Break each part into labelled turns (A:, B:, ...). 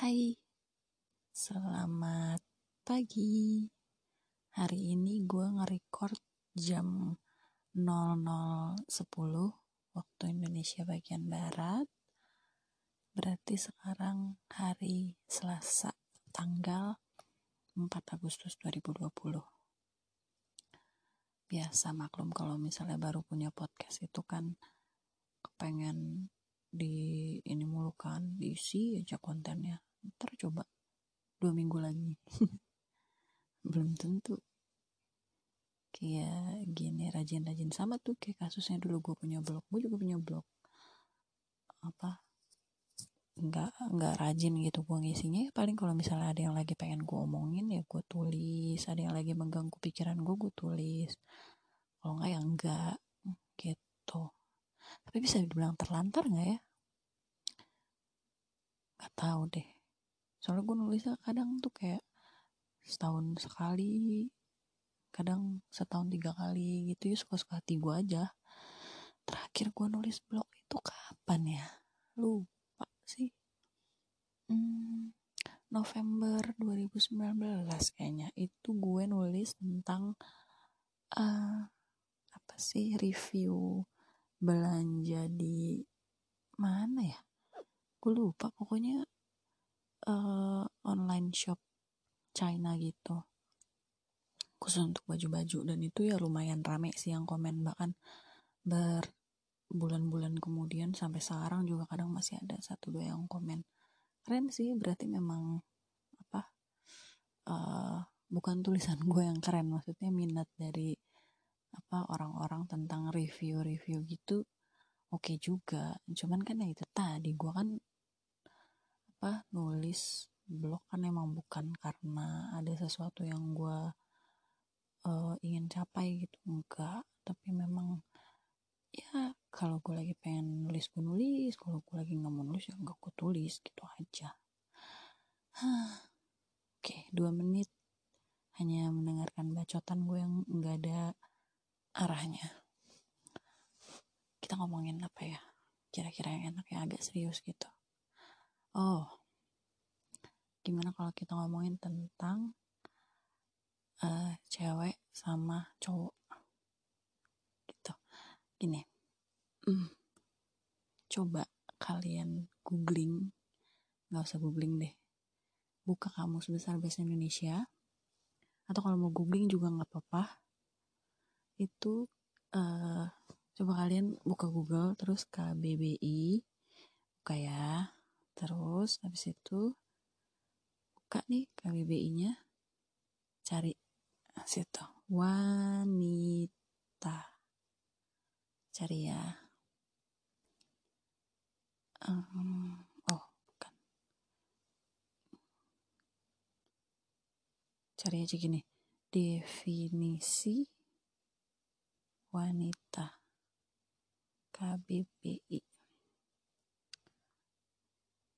A: Hai, selamat pagi. Hari ini gue nge-record jam 00.10 waktu Indonesia bagian Barat. Berarti sekarang hari Selasa, tanggal 4 Agustus 2020. Biasa maklum kalau misalnya baru punya podcast itu kan kepengen di ini mulu kan diisi aja kontennya ntar coba dua minggu lagi. Belum tentu. Kayak gini rajin-rajin. Sama tuh kayak kasusnya dulu gue punya blog. Gue juga punya blog. Apa? Nggak nggak rajin gitu gue ngisinya. Paling kalau misalnya ada yang lagi pengen gue omongin ya gue tulis. Ada yang lagi mengganggu pikiran gue gue tulis. Kalau nggak ya enggak gitu. Tapi bisa dibilang terlantar nggak ya? Nggak tahu deh soalnya gue nulisnya kadang tuh kayak setahun sekali kadang setahun tiga kali gitu ya suka-suka hati gue aja. Terakhir gue nulis blog itu kapan ya? Lupa sih. Hmm, November 2019 kayaknya. Itu gue nulis tentang uh, apa sih review belanja di mana ya? Gue lupa pokoknya uh, online shop China gitu. Khusus untuk baju-baju. Dan itu ya lumayan rame sih yang komen. Bahkan berbulan-bulan kemudian sampai sekarang juga kadang masih ada satu dua yang komen. Keren sih berarti memang apa uh, bukan tulisan gue yang keren. Maksudnya minat dari apa orang-orang tentang review-review gitu oke okay juga. Cuman kan ya itu tadi gue kan apa nulis blog kan emang bukan karena ada sesuatu yang gue uh, ingin capai gitu enggak. Tapi memang ya kalau gue lagi pengen nulis gue nulis. Kalau gue lagi nggak mau nulis ya nggak gue tulis gitu aja. Oke okay, dua menit. Hanya mendengarkan bacotan gue yang nggak ada arahnya. Kita ngomongin apa ya? Kira-kira yang enak yang agak serius gitu oh gimana kalau kita ngomongin tentang uh, cewek sama cowok? Gitu. Gini mm, coba kalian googling nggak usah googling deh. Buka kamus besar bahasa Indonesia atau kalau mau googling juga nggak apa-apa itu uh, coba kalian buka Google terus KBBI buka ya terus habis itu buka nih KBBI-nya cari nah, situ wanita. Cari ya. Um, oh bukan. Cari aja gini definisi wanita KBBI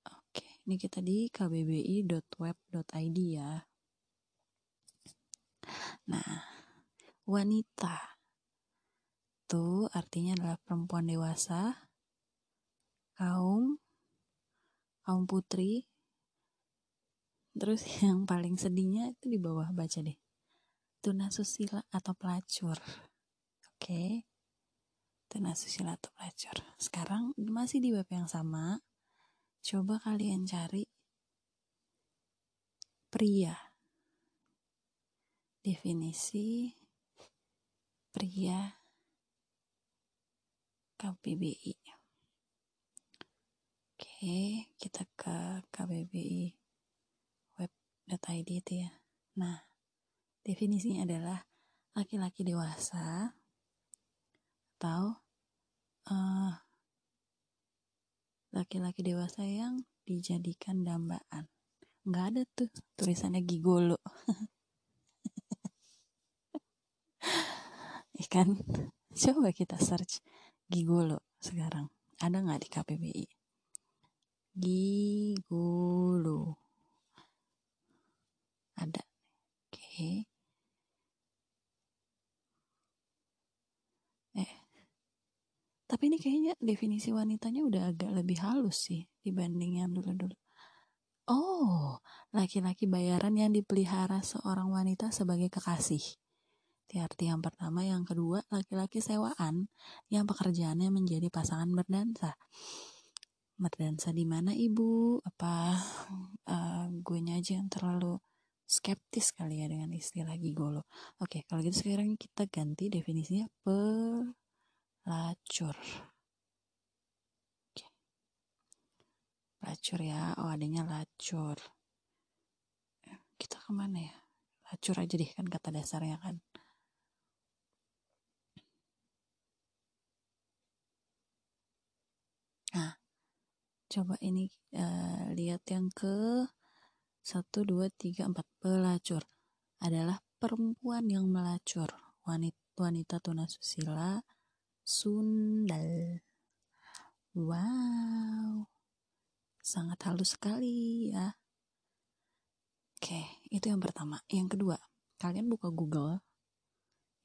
A: oke ini kita di kbbi.web.id ya nah wanita itu artinya adalah perempuan dewasa kaum kaum putri terus yang paling sedihnya itu di bawah baca deh tunasusila atau pelacur Oke. Okay. susila atau pelacur. Sekarang masih di web yang sama. Coba kalian cari pria. Definisi pria KBBI. Oke, kita ke KBBI web.id itu ya. Nah, definisinya adalah laki-laki dewasa atau uh, laki-laki dewasa yang dijadikan dambaan. Nggak ada tuh tulisannya gigolo. Ikan coba kita search gigolo sekarang. Ada nggak di KPBI gigolo. Ada. Oke. okay. Tapi ini kayaknya definisi wanitanya udah agak lebih halus sih dibanding yang dulu-dulu Oh, laki-laki bayaran yang dipelihara seorang wanita sebagai kekasih. Arti yang pertama, yang kedua, laki-laki sewaan yang pekerjaannya menjadi pasangan berdansa. Berdansa di mana ibu? Apa uh, gue aja yang terlalu skeptis kali ya dengan istilah gigolo. Oke, kalau gitu sekarang kita ganti definisinya pelacur. Oke. Pelacur ya, oh adanya lacur. Kita ke mana ya? Lacur aja deh kan kata dasarnya kan. Nah, coba ini uh, lihat yang ke satu, dua, tiga, empat. Pelacur adalah perempuan yang melacur. Wanita, wanita tunasusila sundal. Wow. Sangat halus sekali ya. Oke, itu yang pertama. Yang kedua, kalian buka Google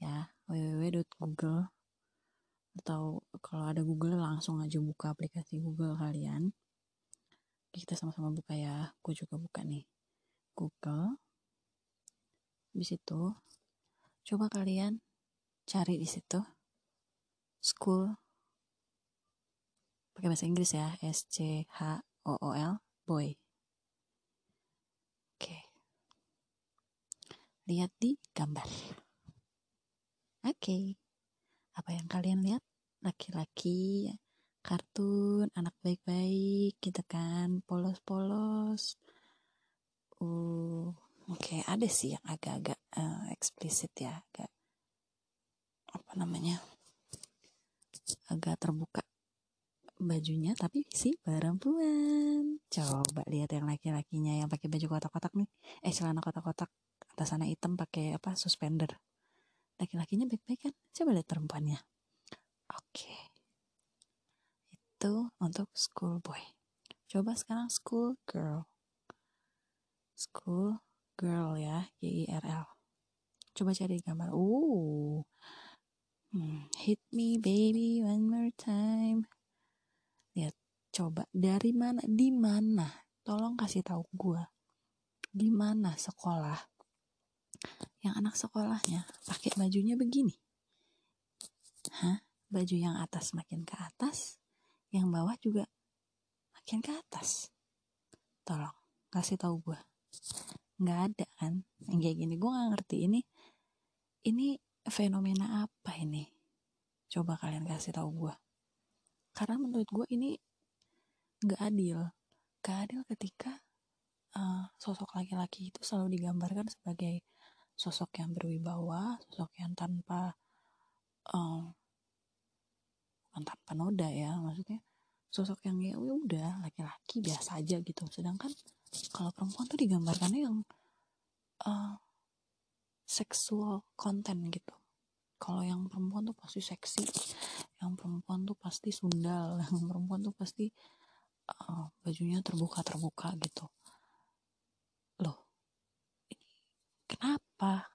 A: ya, www.google atau kalau ada Google langsung aja buka aplikasi Google kalian kita sama-sama buka ya aku juga buka nih Google di situ coba kalian cari di situ school. Pakai bahasa Inggris ya. S C H O O L boy. Oke. Lihat di gambar. Oke. Apa yang kalian lihat? Laki-laki kartun anak baik-baik gitu kan. Polos-polos. Uh oke. Okay, ada sih yang agak-agak uh, eksplisit ya. Agak apa namanya agak terbuka bajunya tapi si perempuan coba lihat yang laki-lakinya yang pakai baju kotak-kotak nih eh celana kotak-kotak atasannya hitam pakai apa suspender laki-lakinya baik-baik kan coba lihat perempuannya oke okay itu untuk school boy. Coba sekarang school girl. School girl ya, G I R L. Coba cari gambar. Uh. Hmm, hit me baby one more time. Lihat, coba dari mana? Di mana? Tolong kasih tahu gua. Di mana sekolah yang anak sekolahnya pakai bajunya begini? Hah? Baju yang atas makin ke atas, yang bawah juga makin ke atas tolong kasih tahu gue nggak ada kan yang kayak gini gue nggak ngerti ini ini fenomena apa ini? Coba kalian kasih tahu gue karena menurut gue ini nggak adil. Nggak adil ketika uh, sosok laki-laki itu selalu digambarkan sebagai sosok yang berwibawa sosok yang tanpa um, tanpa noda ya maksudnya sosok yang ya, ya udah laki-laki biasa aja gitu. Sedangkan kalau perempuan tuh digambarkannya yang uh, seksual konten gitu. Kalau yang perempuan tuh pasti seksi yang perempuan tuh pasti sundal yang perempuan tuh pasti uh, bajunya terbuka terbuka gitu. Loh kenapa?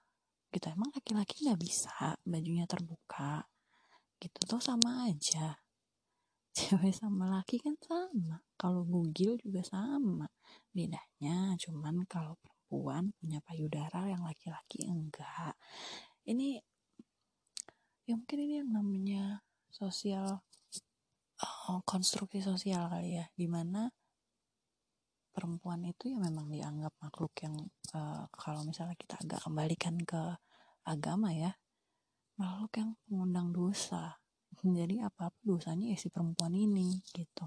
A: Gitu emang laki-laki nggak bisa bajunya terbuka gitu? Tuh sama aja. Cewek sama laki kan sama. Kalau bugil juga sama. Bedanya cuman kalau perempuan punya payudara yang laki-laki enggak. Ini ya mungkin ini yang namanya sosial uh, konstruksi sosial kali ya di mana perempuan itu ya memang dianggap makhluk yang uh, kalau misalnya kita agak kembalikan ke agama ya makhluk yang mengundang dosa. Jadi apa-apa dosanya ya si perempuan ini gitu.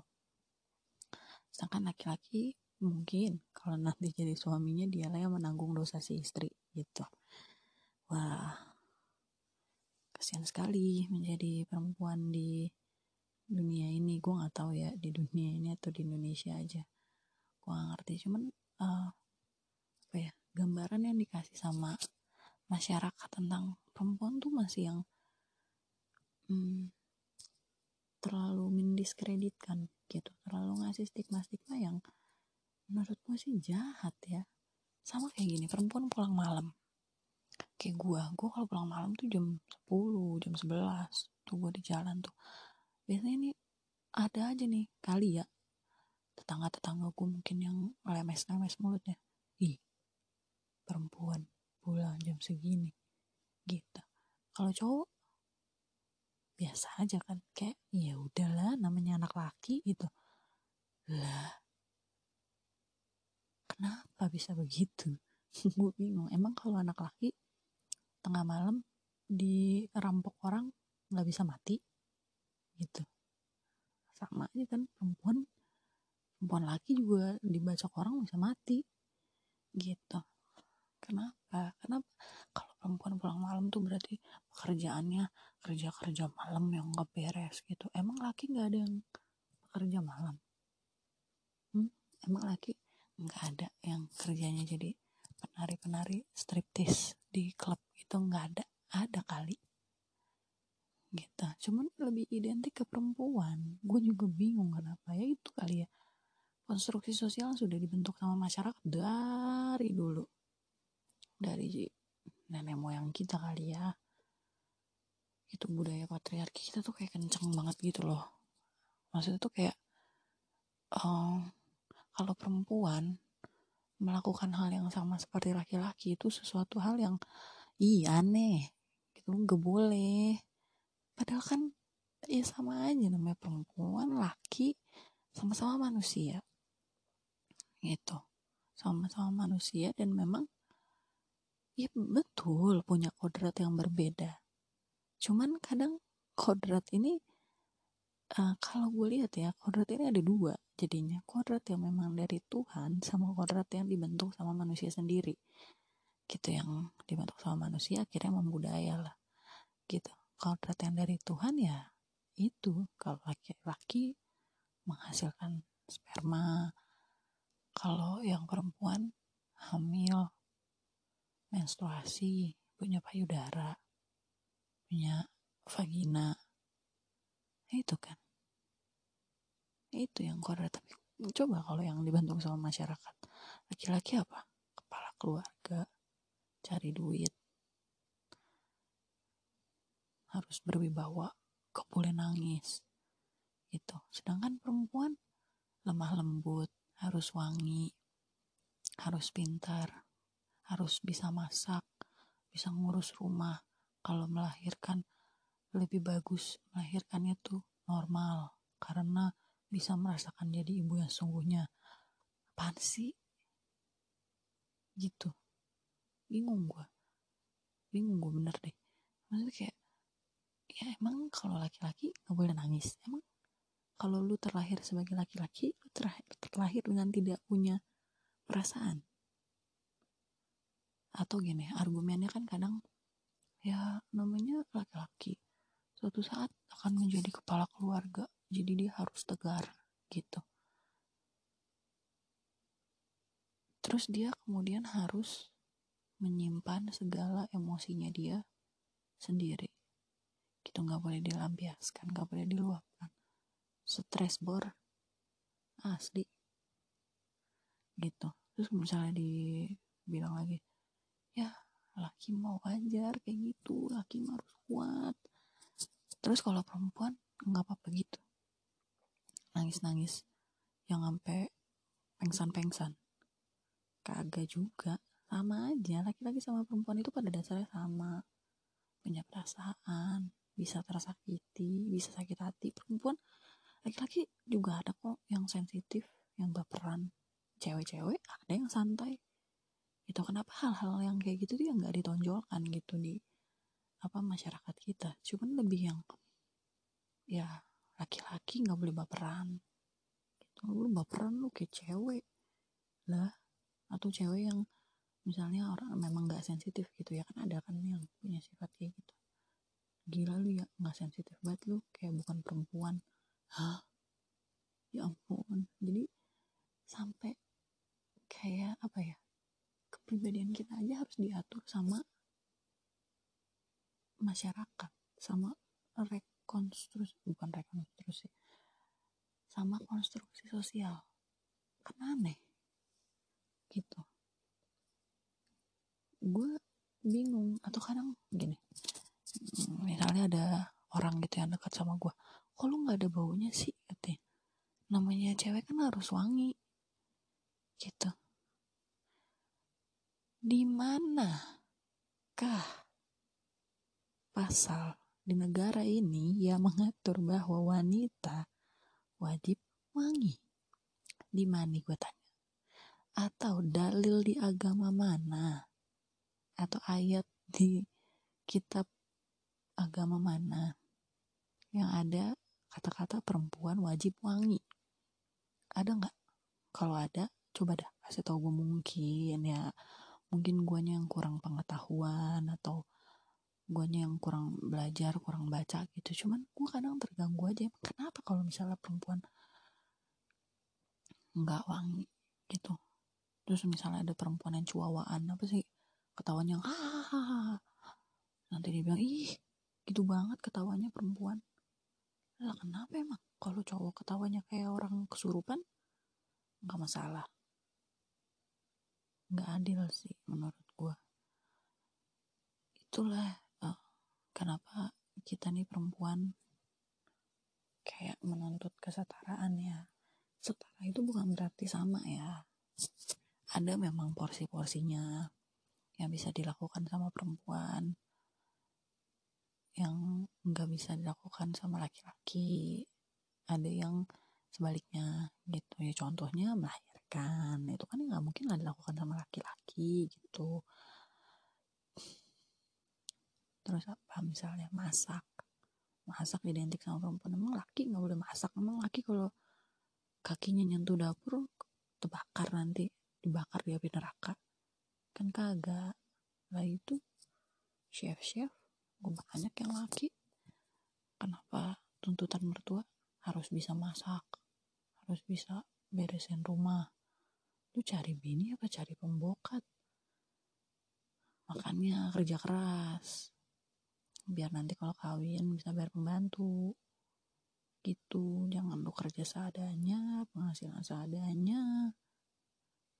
A: Sedangkan laki-laki mungkin kalau nanti jadi suaminya dia lah yang menanggung dosa si istri gitu. Wah kasihan sekali menjadi perempuan di dunia ini. Gue nggak tahu ya di dunia ini atau di Indonesia aja. Gue gak ngerti. Cuman uh, apa ya gambaran yang dikasih sama masyarakat tentang perempuan tuh masih yang hmm, terlalu mendiskreditkan gitu. Terlalu ngasih stigma-stigma yang menurut gue sih jahat ya. Sama kayak gini perempuan pulang malam. Kayak gue gue kalau pulang malam tuh jam 10 jam 11 tuh gue di jalan tuh. Biasanya ini ada aja nih kali ya. Tetangga-tetangga gue mungkin yang lemes-lemes mulutnya. Ih perempuan pulang jam segini gitu. Kalau cowok biasa aja kan. Kayak ya udahlah namanya anak laki gitu. Lah kenapa bisa begitu? Gue bingung. Emang kalau anak laki tengah malam dirampok orang nggak bisa mati? Gitu. Sama aja kan perempuan perempuan laki juga dibacok orang bisa mati. Gitu. Kenapa? Kenapa? Kalau perempuan pulang malam tuh berarti pekerjaannya kerja kerja malam yang nggak beres gitu. Emang laki nggak ada yang kerja malam? Hmm? emang laki nggak ada yang kerjanya jadi penari-penari striptis di klub itu nggak ada ada kali. Gitu. Cuman lebih identik ke perempuan. Gue juga bingung kenapa. Ya itu kali ya. Konstruksi sosial sudah dibentuk sama masyarakat dari dulu. Dari nenek moyang kita kali ya. Itu budaya patriarki kita tuh kayak kenceng banget gitu loh. Maksudnya tuh kayak um, kalau perempuan melakukan hal yang sama seperti laki-laki itu sesuatu hal yang iya aneh gitu gak boleh. Padahal kan ya sama aja namanya perempuan laki sama-sama manusia. Gitu sama-sama manusia dan memang ya betul punya kodrat yang berbeda. Cuman kadang kodrat ini uh, kalau gue lihat ya kodrat ini ada dua jadinya kodrat yang memang dari Tuhan sama kodrat yang dibentuk sama manusia sendiri. Gitu yang dibentuk sama manusia akhirnya membudaya lah gitu. Kodrat yang dari Tuhan ya itu kalau laki-laki menghasilkan sperma kalau yang perempuan hamil menstruasi punya payudara punya vagina itu kan itu yang kodrat tapi coba kalau yang dibantu sama masyarakat. Laki-laki apa? Kepala keluarga cari duit. Harus berwibawa gak boleh nangis. Itu sedangkan perempuan lemah lembut harus wangi harus pintar harus bisa masak bisa ngurus rumah. Kalau melahirkan lebih bagus melahirkannya tuh normal. Karena bisa merasakan jadi ibu yang sungguhnya. Apaan sih? Gitu. Bingung gue bingung gue bener deh. Maksudnya kayak ya emang kalau laki-laki nggak boleh nangis. Emang kalau lu terlahir sebagai laki-laki lu terlahir, terlahir dengan tidak punya perasaan. Atau gini argumennya kan kadang ya namanya laki-laki suatu saat akan menjadi kepala keluarga jadi dia harus tegar gitu. Terus dia kemudian harus menyimpan segala emosinya dia sendiri. Gitu nggak boleh dilampiaskan nggak boleh diluapkan. Stres bor asli. Gitu. Terus misalnya dibilang lagi ya laki mau wajar kayak gitu laki harus kuat. Terus kalau perempuan nggak apa-apa gitu nangis-nangis. Yang sampai pengsan-pengsan. Kagak juga. Sama aja laki-laki sama perempuan itu pada dasarnya sama. Punya perasaan bisa tersakiti bisa sakit hati. Perempuan laki-laki juga ada kok yang sensitif yang baperan. Cewek-cewek ada yang santai. Itu kenapa hal-hal yang kayak gitu tuh yang nggak ditonjolkan gitu di apa masyarakat kita. Cuman lebih yang ya laki-laki nggak boleh baperan. Gitu. Lu baperan lu kayak cewek. Lah atau cewek yang misalnya orang memang nggak sensitif gitu ya kan ada kan yang punya sifat kayak gitu. Gila lu ya nggak sensitif banget lu kayak bukan perempuan. Hah? Ya ampun. Jadi sampai kayak apa ya kepribadian kita aja harus diatur sama masyarakat sama rekonstruksi bukan rekonstruksi sama konstruksi sosial. Kan aneh gitu. Gue bingung atau kadang gini misalnya ada orang gitu yang dekat sama gue kok lu nggak ada baunya sih? Katanya. Namanya cewek kan harus wangi. Gitu. Di mana kah pasal di negara ini yang mengatur bahwa wanita wajib wangi. Di mana gue tanya? Atau dalil di agama mana? Atau ayat di kitab agama mana? Yang ada kata-kata perempuan wajib wangi. Ada nggak? Kalau ada coba dah kasih tau gue mungkin ya. Mungkin guanya yang kurang pengetahuan atau guanya yang kurang belajar kurang baca gitu. Cuman gue kadang terganggu aja. Kenapa kalau misalnya perempuan nggak wangi gitu? Terus misalnya ada perempuan yang cuawaan apa sih? Ketawanya hahaha nanti dia bilang ih gitu banget ketawanya perempuan. Lah kenapa emang? Kalau cowok ketawanya kayak orang kesurupan nggak masalah. Nggak adil sih menurut gue itulah kenapa kita nih perempuan kayak menuntut kesetaraan ya? Setara itu bukan berarti sama ya. Ada memang porsi-porsinya yang bisa dilakukan sama perempuan yang nggak bisa dilakukan sama laki-laki. Ada yang sebaliknya gitu ya. Contohnya melahirkan. Itu kan nggak mungkin lah dilakukan sama laki-laki gitu terus apa misalnya masak. Masak identik sama perempuan. Emang laki nggak boleh masak. Emang laki kalau kakinya nyentuh dapur terbakar nanti. Dibakar di api neraka. Kan kagak. Lah itu chef chef banyak yang laki. Kenapa tuntutan mertua harus bisa masak? Harus bisa beresin rumah. Lu cari bini apa cari pembokat? Makanya kerja keras biar nanti kalau kawin bisa bayar pembantu. Gitu jangan lu kerja seadanya penghasilan seadanya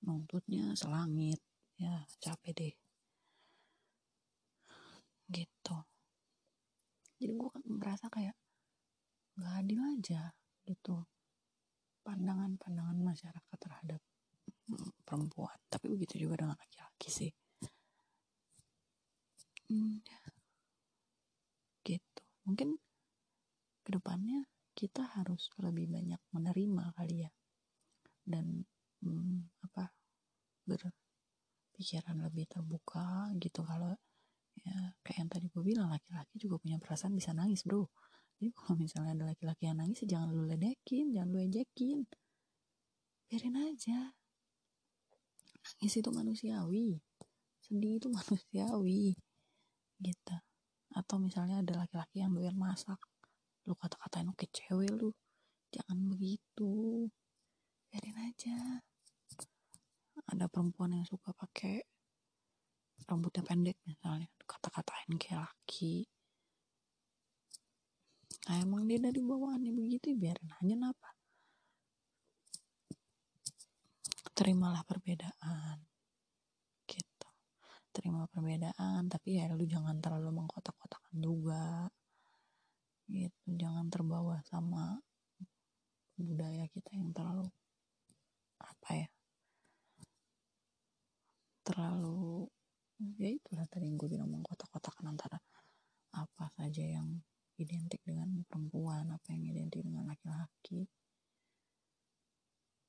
A: nuntutnya selangit. Ya capek deh. Gitu. Jadi gue kan merasa kayak nggak adil aja gitu. Pandangan-pandangan masyarakat terhadap mm, perempuan. Tapi begitu juga dengan laki-laki sih. Hmm, gitu mungkin ke depannya kita harus lebih banyak menerima kali ya. Dan hmm, apa berpikiran lebih terbuka gitu. Kalau ya kayak yang tadi gue bilang laki-laki juga punya perasaan bisa nangis bro. Jadi kalau misalnya ada laki-laki yang nangis ya jangan lu ledekin jangan lu ejekin. Biarin aja. Nangis itu manusiawi. Sedih itu manusiawi. Gitu atau misalnya ada laki-laki yang doyan masak. Lu kata-katain oke cewek lu. Jangan begitu. Biarin aja. Ada perempuan yang suka pakai rambutnya pendek misalnya. Kata-katain kayak laki. Nah emang dia dari bawaannya begitu ya biarin aja napa terimalah perbedaan terima perbedaan tapi ya lu jangan terlalu mengkotak-kotakan juga. Gitu jangan terbawa sama budaya kita yang terlalu apa ya terlalu ya itulah tadi yang gue bilang mengkotak-kotakan antara apa saja yang identik dengan perempuan apa yang identik dengan laki-laki.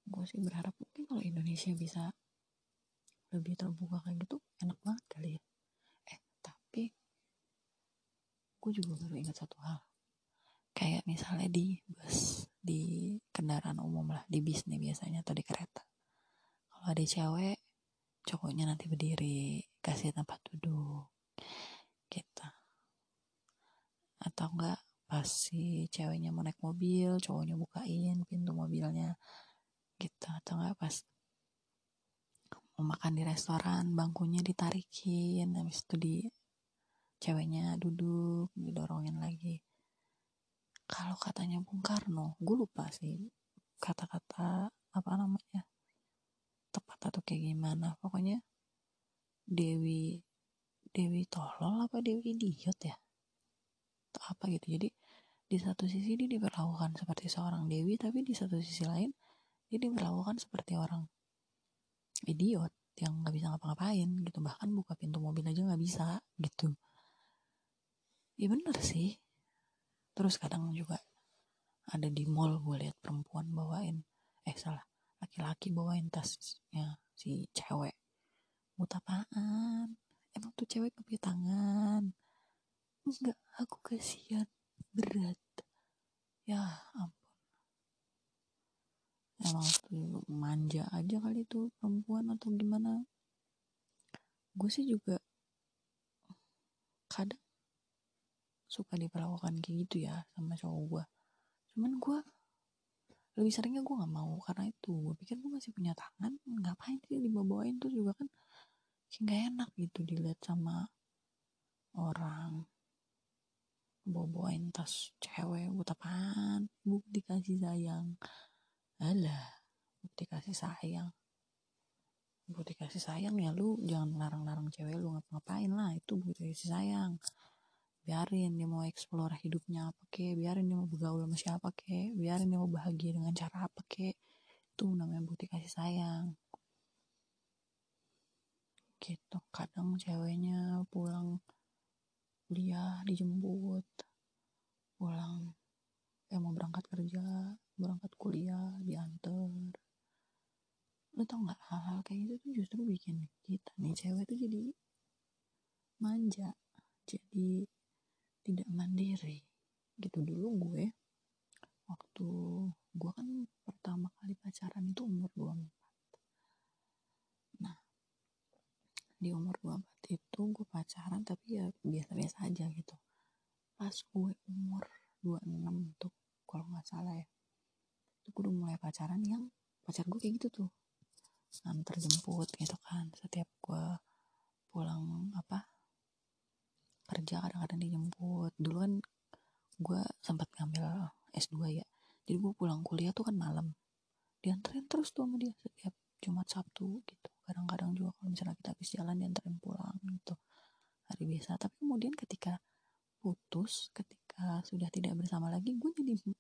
A: Gue sih berharap mungkin kalau Indonesia bisa lebih terbuka kayak gitu enak banget kali ya. Eh tapi gue juga baru ingat satu hal. Kayak misalnya di bus di kendaraan umum lah di bis nih biasanya atau di kereta. Kalau ada cewek cowoknya nanti berdiri kasih tempat duduk gitu. Atau enggak pas si ceweknya mau naik mobil cowoknya bukain pintu mobilnya gitu. Atau enggak pas mau makan di restoran bangkunya ditarikin habis itu di ceweknya duduk didorongin lagi. Kalau katanya Bung Karno gue lupa sih kata-kata apa namanya tepat atau kayak gimana. Pokoknya Dewi Dewi tolol apa Dewi idiot ya? Atau apa gitu. Jadi di satu sisi dia diperlakukan seperti seorang dewi tapi di satu sisi lain dia diperlakukan seperti orang idiot yang nggak bisa ngapa-ngapain gitu. Bahkan buka pintu mobil aja nggak bisa gitu. Ya bener sih. Terus kadang juga ada di mall gue lihat perempuan bawain eh salah laki-laki bawain tasnya si cewek. Buat apaan? Emang tuh cewek kepitangan tangan? Enggak aku kasihan. Berat. Ya ampun emang tuh manja aja kali itu perempuan atau gimana. Gue sih juga kadang suka diperlakukan kayak gitu ya sama cowok gue cuman gue lebih seringnya gue nggak mau karena itu. Gue pikir gue masih punya tangan ngapain sih dibawain tuh juga kan kayak gak enak gitu dilihat sama orang. Bawa-bawain tas cewek buat apaan? Bukti kasih sayang alah bukti kasih sayang. Bukti kasih sayang ya lu jangan larang-larang cewek lu ngapa-ngapain lah. Itu bukti kasih sayang. Biarin dia mau explore hidupnya apa ke biarin dia mau bergaul sama siapa ke biarin dia mau bahagia dengan cara apa ke. Itu namanya bukti kasih sayang. Gitu. Kadang ceweknya pulang kuliah dijemput. Pulang eh mau berangkat kerja berangkat kuliah diantar. Lu tau nggak hal-hal kayak gitu tuh justru bikin kita nih cewek tuh jadi manja jadi tidak mandiri. Gitu dulu gue waktu gue kan pertama kali pacaran itu umur 24 nah di umur 24 itu gue pacaran tapi ya biasa-biasa aja gitu. Pas gue umur 26 tuh kalau nggak salah ya gue udah mulai pacaran yang pacar gue kayak gitu tuh. Nganter jemput gitu kan setiap gue pulang apa kerja kadang-kadang dijemput. Dulu kan gue sempat ngambil S2 ya jadi gue pulang kuliah tuh kan malam. Dianterin terus tuh sama dia setiap Jumat Sabtu gitu. Kadang-kadang juga kalau misalnya kita habis jalan dianterin pulang gitu hari biasa. Tapi kemudian ketika putus ketika sudah tidak bersama lagi gue jadi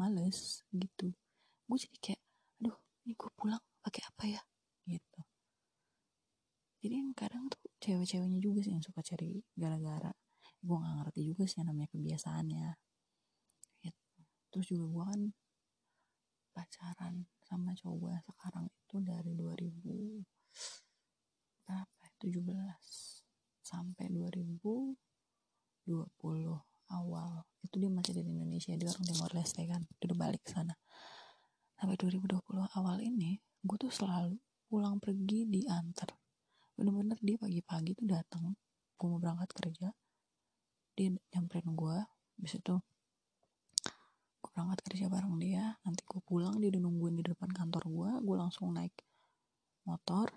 A: males gitu gue jadi kayak aduh ini gue pulang pakai apa ya? Gitu. Jadi yang kadang tuh cewek-ceweknya juga sih yang suka cari gara-gara. Gue gak ngerti juga sih yang namanya kebiasaannya. Gitu. terus juga gue kan pacaran sama cowok gue sekarang itu dari 2000 berapa 17 ya? sampai 2020 awal. Itu dia masih di Indonesia dia orang Timor Leste kan udah balik ke sana sampai 2020 awal ini gue tuh selalu pulang pergi diantar. Bener-bener dia pagi-pagi tuh datang gue mau berangkat kerja. Dia nyamperin gue habis itu gue berangkat kerja bareng dia. Nanti gue pulang dia udah nungguin di depan kantor gue gue langsung naik motor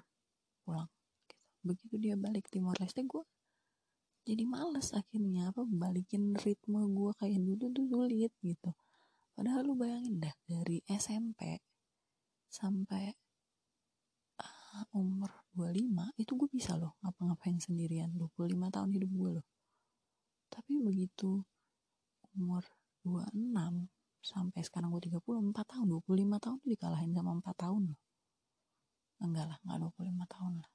A: pulang. Gitu. begitu dia balik Timor Leste gue jadi males akhirnya apa balikin ritme gue kayak dulu tuh sulit gitu padahal lu bayangin dah dari SMP sampai umur 25 itu gue bisa loh ngapa-ngapain sendirian. 25 tahun hidup gue loh. Tapi begitu umur 26 sampai sekarang gue 34 tahun 25 tahun tuh dikalahin sama 4 tahun loh. Enggak lah enggak 25 tahun lah.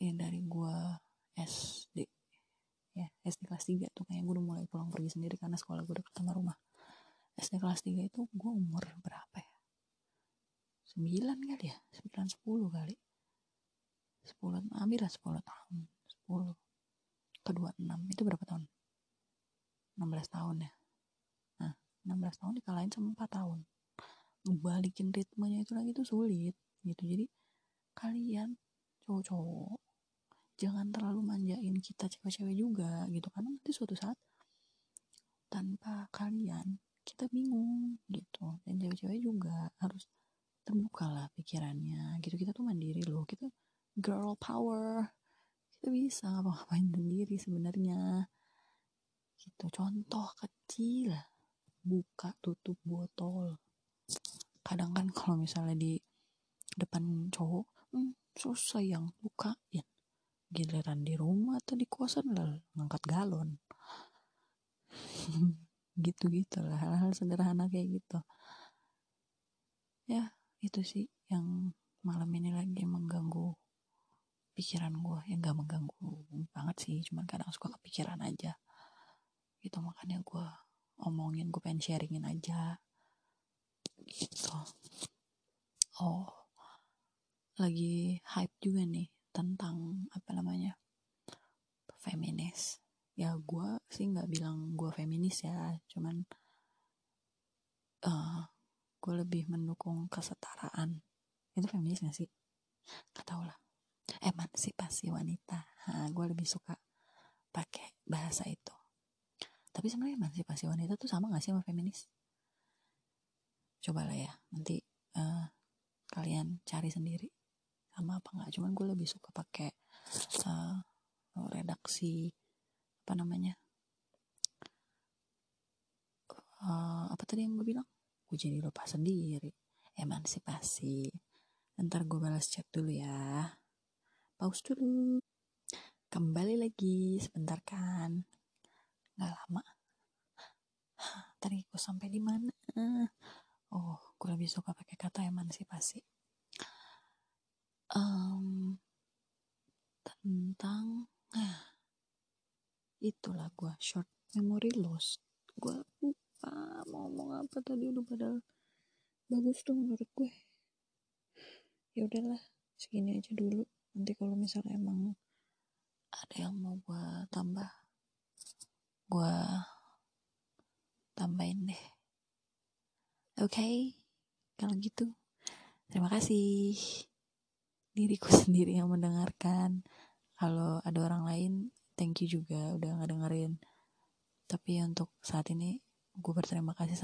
A: Ini dari gue SD ya SD kelas 3 tuh kayaknya gue udah mulai pulang pergi sendiri karena sekolah gue dekat sama rumah SD kelas 3 itu gue umur berapa ya? Sembilan kali ya? Sembilan sepuluh kali. Sepuluh hampir lah sepuluh tahun. Sepuluh kedua enam. Itu berapa tahun? Enam belas tahun ya? Nah enam belas tahun dikalahin sama empat tahun. Balikin ritmenya itu lagi tuh sulit gitu. Jadi kalian cowok-cowok jangan terlalu manjain kita cewek-cewek juga gitu. Karena nanti suatu saat tanpa kalian kita bingung gitu. Dan cewek-cewek juga harus terbuka lah pikirannya. Gitu kita tuh mandiri loh. Kita girl power. Kita bisa ngapa-ngapain sendiri sebenarnya. Gitu contoh kecil. Buka tutup botol. Kadang kan kalau misalnya di depan cowok hmm, susah yang bukain. Giliran di rumah atau di kosan lah ngangkat galon gitu-gitu lah hal-hal sederhana kayak gitu. Ya itu sih yang malam ini lagi mengganggu pikiran gue yang gak mengganggu banget sih cuman kadang suka kepikiran aja. Gitu makanya gue omongin gue pengen sharingin aja. Gitu. Oh lagi hype juga nih tentang apa namanya feminis ya gue sih nggak bilang gue feminis ya cuman uh, gue lebih mendukung kesetaraan. Itu feminis gak sih? Gak tau lah. Emansipasi wanita. Nah, gue lebih suka pakai bahasa itu. Tapi sebenarnya emansipasi wanita tuh sama gak sih sama feminis? Cobalah ya nanti uh, kalian cari sendiri sama apa nggak. Cuman gue lebih suka pakai uh, redaksi apa namanya uh, apa tadi yang gue bilang? Gue jadi lupa sendiri. Emansipasi. Ntar gue balas chat dulu ya. Pause dulu. Kembali lagi. Sebentar kan? Nggak lama. Tadi gue sampai di mana? Oh gue lebih suka pakai kata emansipasi. Um, tentang nah, itulah gue short memory loss. Gue lupa mau ngomong apa tadi udah padahal bagus tuh menurut gue. Ya udahlah segini aja dulu. Nanti kalau misalnya emang ada yang mau gue tambah gue tambahin deh oke okay? kalau gitu terima kasih diriku sendiri yang mendengarkan kalau ada orang lain thank you juga udah ngedengerin tapi untuk saat ini gue berterima kasih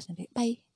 A: sama diri gue sendiri